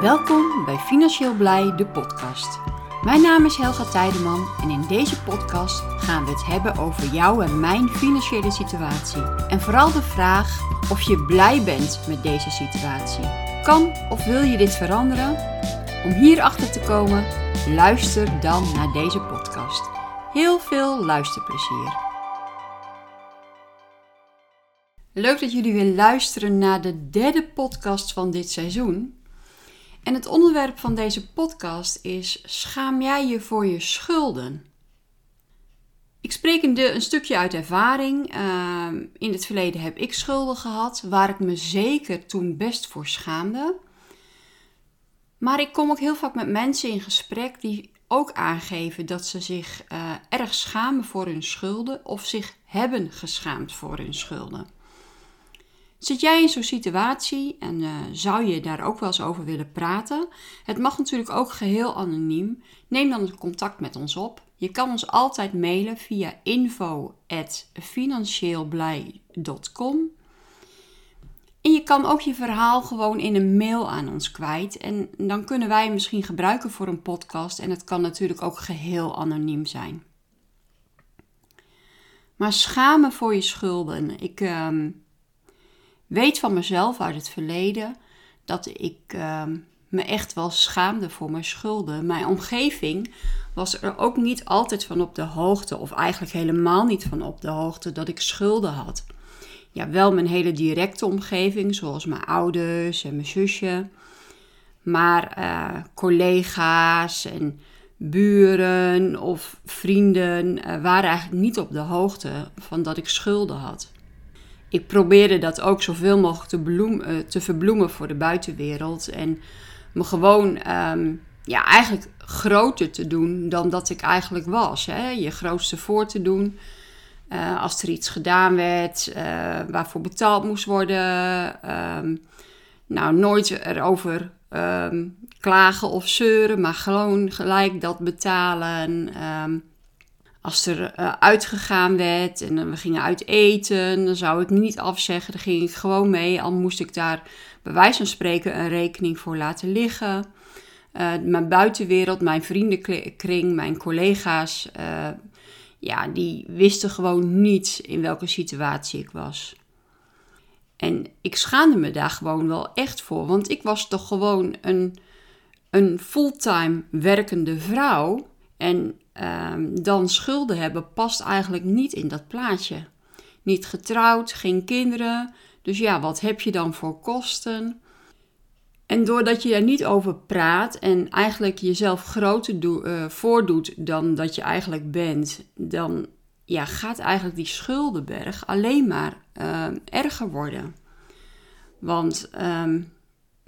Welkom bij Financieel Blij, de podcast. Mijn naam is Helga Tijdeman en in deze podcast gaan we het hebben over jou en mijn financiële situatie. En vooral de vraag of je blij bent met deze situatie. Kan of wil je dit veranderen? Om hierachter te komen, luister dan naar deze podcast. Heel veel luisterplezier. Leuk dat jullie weer luisteren naar de derde podcast van dit seizoen. En het onderwerp van deze podcast is: Schaam jij je voor je schulden? Ik spreek een, stukje uit ervaring. Ehm, in het verleden heb ik schulden gehad waar ik me zeker toen best voor schaamde. Maar ik kom ook heel vaak met mensen in gesprek die ook aangeven dat ze zich uh, erg schamen voor hun schulden of zich hebben geschaamd voor hun schulden. Zit jij in zo'n situatie en uh, zou je daar ook wel eens over willen praten? Het mag natuurlijk ook geheel anoniem. Neem dan contact met ons op. Je kan ons altijd mailen via info@financieelblij.com. En je kan ook je verhaal gewoon in een mail aan ons kwijt. En dan kunnen wij hem misschien gebruiken voor een podcast. En het kan natuurlijk ook geheel anoniem zijn. Maar schamen voor je schulden. Ik. Uh, weet van mezelf uit het verleden dat ik ehm, me echt wel schaamde voor mijn schulden. Mijn omgeving was er ook niet altijd van op de hoogte, of eigenlijk helemaal niet van op de hoogte, dat ik schulden had. Ja, wel mijn hele directe omgeving, zoals mijn ouders en mijn zusje. Maar uh, collega's en buren of vrienden uh, waren eigenlijk niet op de hoogte van dat ik schulden had ik probeerde dat ook zoveel mogelijk te, bloem, uh, te verbloemen voor de buitenwereld. En me gewoon um, ja, eigenlijk groter te doen dan dat ik eigenlijk was. Hè? Je grootste voor te doen. Uh, als er iets gedaan werd uh, waarvoor betaald moest worden. Um, nou, nooit erover um, klagen of zeuren, maar gewoon gelijk dat betalen als er uh, uitgegaan werd en we gingen uit eten, dan zou ik niet afzeggen. Dan ging ik gewoon mee, al moest ik daar bij wijze van spreken een rekening voor laten liggen. Uh, mijn buitenwereld, mijn vriendenkring, mijn collega's, ja, die wisten gewoon niet in welke situatie ik was. En ik schaamde me daar gewoon wel echt voor, want ik was toch gewoon een, een fulltime werkende vrouw. En um, dan schulden hebben past eigenlijk niet in dat plaatje. Niet getrouwd, geen kinderen. Dus ja, wat heb je dan voor kosten? En doordat je er niet over praat en eigenlijk jezelf groter uh, voordoet dan dat je eigenlijk bent, dan ja, gaat eigenlijk die schuldenberg alleen maar uh, erger worden. Want um,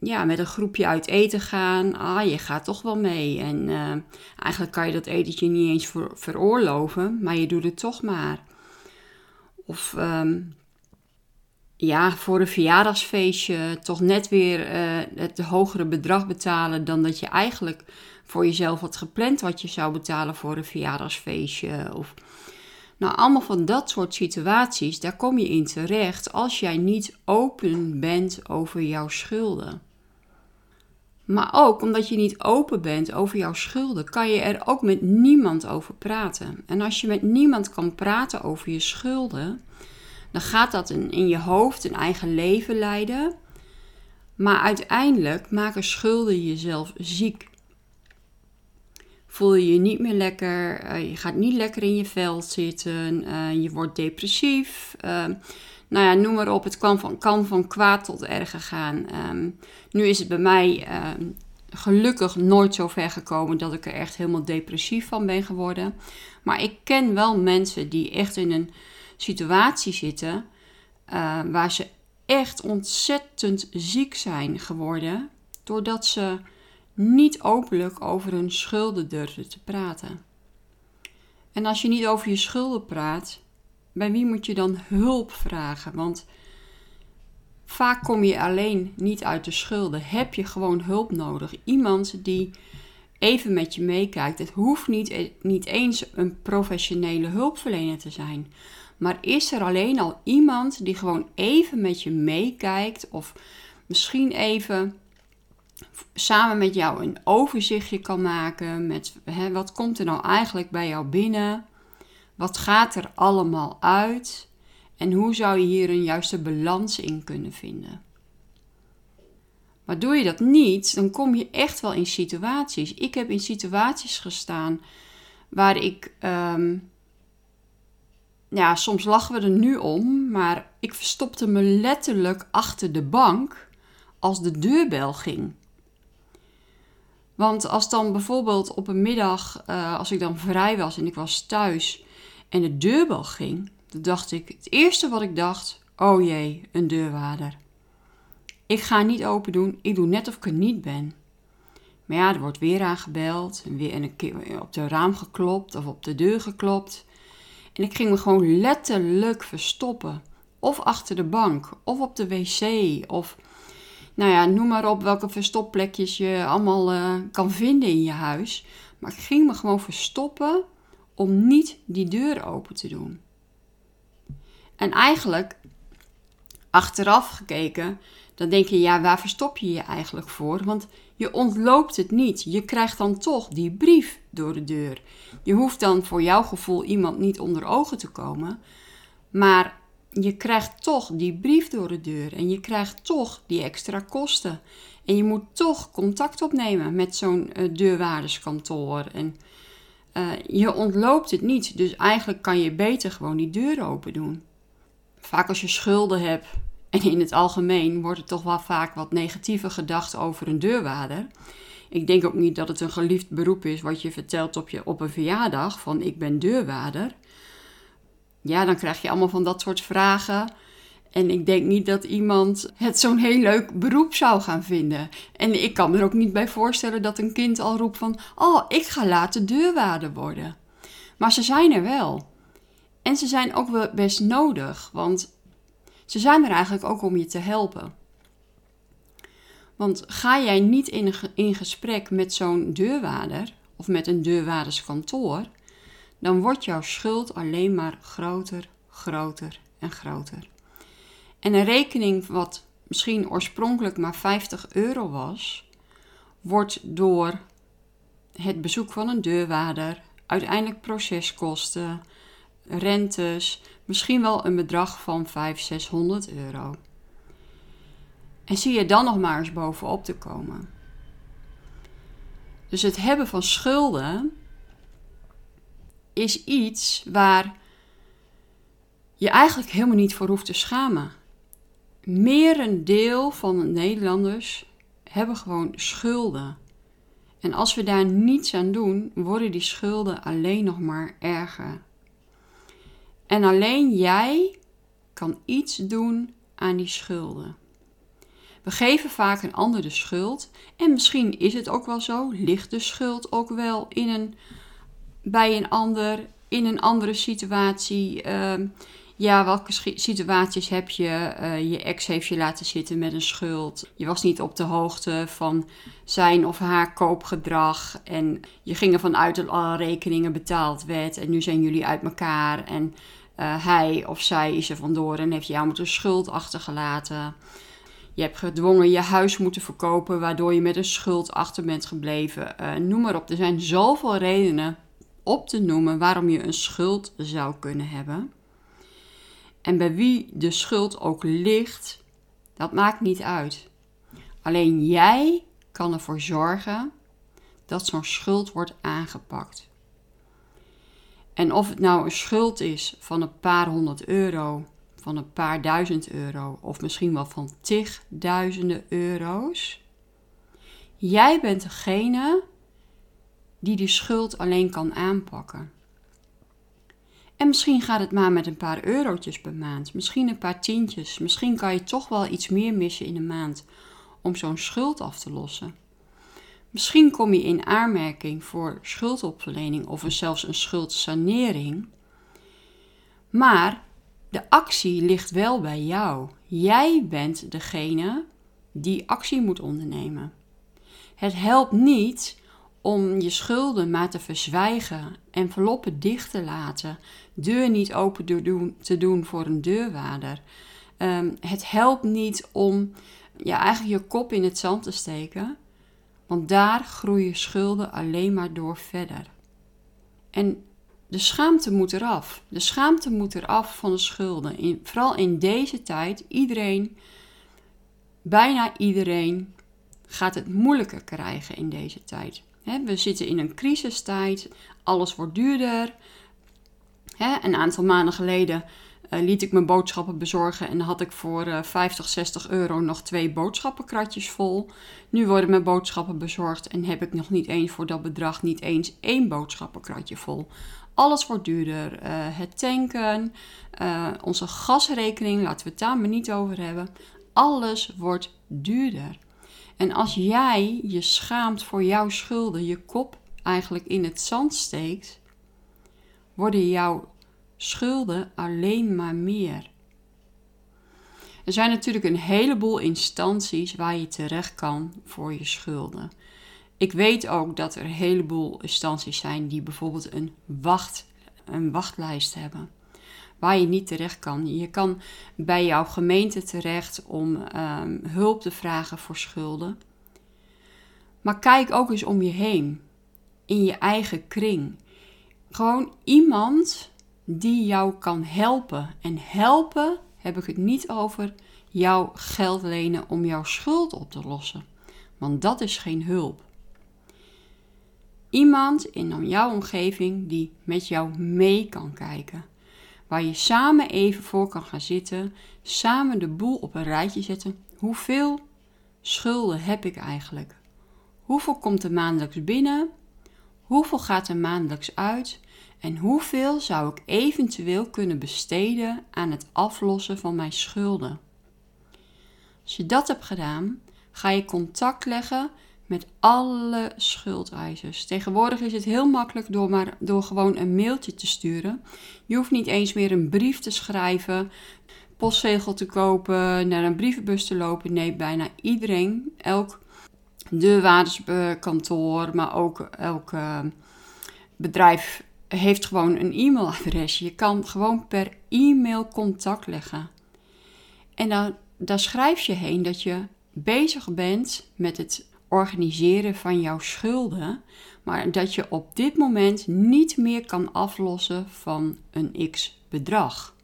ja, met een groepje uit eten gaan. Ah, je gaat toch wel mee. En uh, eigenlijk kan je dat etentje niet eens ver veroorloven, maar je doet het toch maar. Of um, ja, voor een verjaardagsfeestje toch net weer uh, het hogere bedrag betalen dan dat je eigenlijk voor jezelf had gepland wat je zou betalen voor een verjaardagsfeestje. Of nou, allemaal van dat soort situaties, daar kom je in terecht als jij niet open bent over jouw schulden. Maar ook omdat je niet open bent over jouw schulden, kan je er ook met niemand over praten. En als je met niemand kan praten over je schulden, dan gaat dat in, je hoofd een eigen leven leiden. Maar uiteindelijk maken schulden jezelf ziek. Voel je je niet meer lekker, eh, je gaat niet lekker in je vel zitten, uh, je wordt depressief. Nou ja, noem maar op. Het kan van, kan van kwaad tot erger gaan. Ehm, nu is het bij mij ehm, gelukkig nooit zo ver gekomen dat ik er echt helemaal depressief van ben geworden. Maar ik ken wel mensen die echt in een situatie zitten uh, waar ze echt ontzettend ziek zijn geworden. Doordat ze niet openlijk over hun schulden durven te praten. En als je niet over je schulden praat, bij wie moet je dan hulp vragen? Want vaak kom je alleen niet uit de schulden. Heb je gewoon hulp nodig? Iemand die even met je meekijkt. Het hoeft niet, niet eens een professionele hulpverlener te zijn. Maar is er alleen al iemand die gewoon even met je meekijkt of misschien even samen met jou een overzichtje kan maken met hè, wat komt er nou eigenlijk bij jou binnen? Wat gaat er allemaal uit? En hoe zou je hier een juiste balans in kunnen vinden? Maar doe je dat niet, dan kom je echt wel in situaties. Ik heb in situaties gestaan waar ik. Ehm, ja, soms lachen we er nu om, maar ik verstopte me letterlijk achter de bank als de deurbel ging. Want als dan bijvoorbeeld op een middag, uh, als ik dan vrij was en ik was thuis en de deurbel ging, dan dacht ik, het eerste wat ik dacht, oh jee, een deurwaarder. Ik ga niet open doen, ik doe net of ik er niet ben. Maar ja, er wordt weer aangebeld en weer een keer op de raam geklopt of op de deur geklopt. En ik ging me gewoon letterlijk verstoppen. Of achter de bank, of op de wc, of nou ja, noem maar op welke verstopplekjes je allemaal uh, kan vinden in je huis. Maar ik ging me gewoon verstoppen om niet die deur open te doen. En eigenlijk, achteraf gekeken, dan denk je, ja, waar verstop je je eigenlijk voor? Want je ontloopt het niet. Je krijgt dan toch die brief door de deur. Je hoeft dan voor jouw gevoel iemand niet onder ogen te komen. Maar je krijgt toch die brief door de deur en je krijgt toch die extra kosten. En je moet toch contact opnemen met zo'n uh, deurwaarderskantoor. En uh, je ontloopt het niet. Dus eigenlijk kan je beter gewoon die deur open doen. Vaak als je schulden hebt, en in het algemeen wordt er toch wel vaak wat negatiever gedacht over een deurwaarder. Ik denk ook niet dat het een geliefd beroep is wat je vertelt op, je, op een verjaardag van ik ben deurwaarder. Ja, dan krijg je allemaal van dat soort vragen. En ik denk niet dat iemand het zo'n heel leuk beroep zou gaan vinden. En ik kan me er ook niet bij voorstellen dat een kind al roept van... Oh, ik ga later deurwaarder worden. Maar ze zijn er wel. En ze zijn ook wel best nodig, want ze zijn er eigenlijk ook om je te helpen. Want ga jij niet in, in gesprek met zo'n deurwaarder of met een deurwaarderskantoor, dan wordt jouw schuld alleen maar groter, groter en groter. En een rekening wat misschien oorspronkelijk maar 50 euro was, wordt door het bezoek van een deurwaarder, uiteindelijk proceskosten, rentes, misschien wel een bedrag van 500, 600 euro. En zie je dan nog maar eens bovenop te komen. Dus het hebben van schulden is iets waar je eigenlijk helemaal niet voor hoeft te schamen. Meer een deel van de Nederlanders hebben gewoon schulden. En als we daar niets aan doen, worden die schulden alleen nog maar erger. En alleen jij kan iets doen aan die schulden. We geven vaak een ander de schuld. En misschien is het ook wel zo, ligt de schuld ook wel in een, bij een ander, in een andere situatie. Uh, ja, welke situaties heb je? Uh, je ex heeft je laten zitten met een schuld. Je was niet op de hoogte van zijn of haar koopgedrag. En je ging ervan uit dat alle rekeningen betaald werd. En nu zijn jullie uit elkaar. En uh, hij of zij is er vandoor en heeft jou met een schuld achtergelaten. Je hebt gedwongen je huis moeten verkopen, waardoor je met een schuld achter bent gebleven. Uh, noem maar op. Er zijn zoveel redenen op te noemen waarom je een schuld zou kunnen hebben. En bij wie de schuld ook ligt, dat maakt niet uit. Alleen jij kan ervoor zorgen dat zo'n schuld wordt aangepakt. En of het nou een schuld is van een paar honderd euro, van een paar duizend euro of misschien wel van tigduizenden euro's. Jij bent degene die die schuld alleen kan aanpakken. En misschien gaat het maar met een paar eurotjes per maand, misschien een paar tientjes, misschien kan je toch wel iets meer missen in een maand om zo'n schuld af te lossen. Misschien kom je in aanmerking voor schuldopverlening of zelfs een schuldsanering. Maar de actie ligt wel bij jou. Jij bent degene die actie moet ondernemen. Het helpt niet om je schulden maar te verzwijgen, enveloppen dicht te laten, deur niet open te doen voor een deurwaarder. Um, het helpt niet om ja, eigenlijk je kop in het zand te steken Want daar groeien schulden alleen maar door verder. En de schaamte moet eraf. De schaamte moet eraf van de schulden. In, vooral in deze tijd, iedereen, bijna iedereen, gaat het moeilijker krijgen in deze tijd. We zitten in een crisistijd, alles wordt duurder. een aantal maanden geleden uh, liet ik mijn boodschappen bezorgen en had ik voor uh, 50, 60 euro nog twee boodschappenkratjes vol. Nu worden mijn boodschappen bezorgd en heb ik nog niet eens voor dat bedrag niet eens één boodschappenkratje vol. Alles wordt duurder. Uh, het tanken, onze gasrekening, laten we het daar maar niet over hebben. Alles wordt duurder. En als jij je schaamt voor jouw schulden, je kop eigenlijk in het zand steekt, worden jouw schulden alleen maar meer. Er zijn natuurlijk een heleboel instanties waar je terecht kan voor je schulden. Ik weet ook dat er een heleboel instanties zijn die bijvoorbeeld een, wacht, een wachtlijst hebben. Waar je niet terecht kan. Je kan bij jouw gemeente terecht om um, hulp te vragen voor schulden. Maar kijk ook eens om je heen. In je eigen kring. Gewoon iemand die jou kan helpen. En helpen heb ik het niet over jouw geld lenen om jouw schuld op te lossen. Want dat is geen hulp. Iemand in jouw omgeving die met jou mee kan kijken. Waar je samen even voor kan gaan zitten, samen de boel op een rijtje zetten. Hoeveel schulden heb ik eigenlijk? Hoeveel komt er maandelijks binnen? Hoeveel gaat er maandelijks uit? En hoeveel zou ik eventueel kunnen besteden aan het aflossen van mijn schulden? Als je dat hebt gedaan, ga je contact leggen met alle schuldeisers. Tegenwoordig is het heel makkelijk door, maar, door gewoon een mailtje te sturen. Je hoeft niet eens meer een brief te schrijven, postzegel te kopen, naar een brievenbus te lopen. Nee, bijna iedereen, elk deurwaarderskantoor, maar ook elk uh, bedrijf heeft gewoon een e-mailadres. Je kan gewoon per e-mail contact leggen. En dan, daar schrijf je heen dat je bezig bent met het organiseren van jouw schulden, maar dat je op dit moment niet meer kan aflossen van een x bedrag.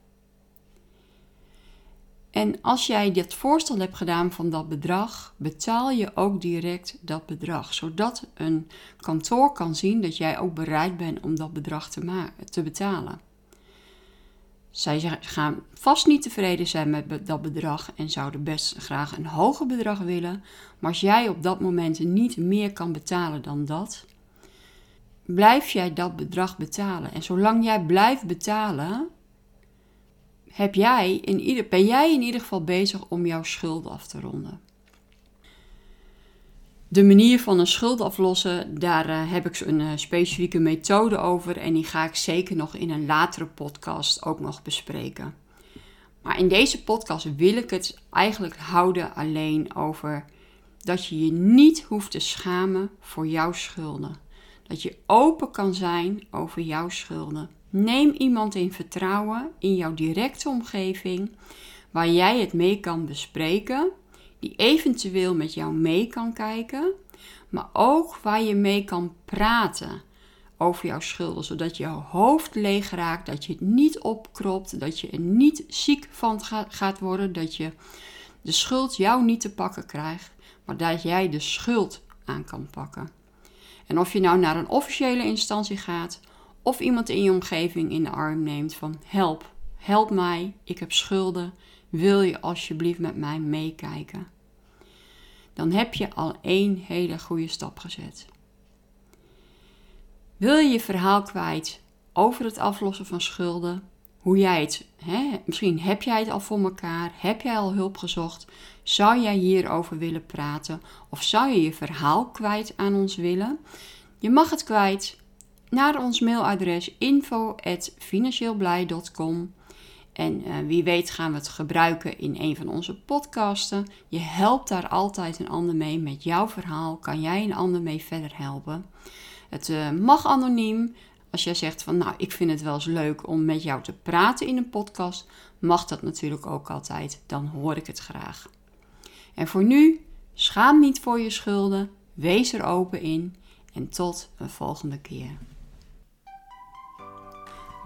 En als jij dit voorstel hebt gedaan van dat bedrag, betaal je ook direct dat bedrag, zodat een kantoor kan zien dat jij ook bereid bent om dat bedrag te, te betalen. Zij gaan vast niet tevreden zijn met dat bedrag en zouden best graag een hoger bedrag willen. Maar als jij op dat moment niet meer kan betalen dan dat, blijf jij dat bedrag betalen. En zolang jij blijft betalen, heb jij in ieder, ben jij in ieder geval bezig om jouw schulden af te ronden. De manier van een schuld aflossen, daar uh, heb ik een uh, specifieke methode over en die ga ik zeker nog in een latere podcast ook nog bespreken. Maar in deze podcast wil ik het eigenlijk houden alleen over dat je je niet hoeft te schamen voor jouw schulden. Dat je open kan zijn over jouw schulden. Neem iemand in vertrouwen in jouw directe omgeving waar jij het mee kan bespreken die eventueel met jou mee kan kijken, maar ook waar je mee kan praten over jouw schulden, zodat jouw hoofd leeg raakt, dat je het niet opkropt, dat je er niet ziek van gaat worden, dat je de schuld jou niet te pakken krijgt, maar dat jij de schuld aan kan pakken. En of je nou naar een officiële instantie gaat of iemand in je omgeving in de arm neemt van help, help mij, ik heb schulden, wil je alsjeblieft met mij meekijken? Dan heb je al één hele goede stap gezet. Wil je je verhaal kwijt over het aflossen van schulden? Hoe jij het, hè, misschien heb jij het al voor elkaar, heb jij al hulp gezocht? Zou jij hierover willen praten? Of zou je je verhaal kwijt aan ons willen? Je mag het kwijt naar ons mailadres info.financieelblij.com en uh, wie weet gaan we het gebruiken in een van onze podcasten. Je helpt daar altijd een ander mee met jouw verhaal. Kan jij een ander mee verder helpen? Het uh, mag anoniem. Als jij zegt van nou, ik vind het wel eens leuk om met jou te praten in een podcast, mag dat natuurlijk ook altijd. Dan hoor ik het graag. En voor nu, schaam niet voor je schulden. Wees er open in en tot een volgende keer.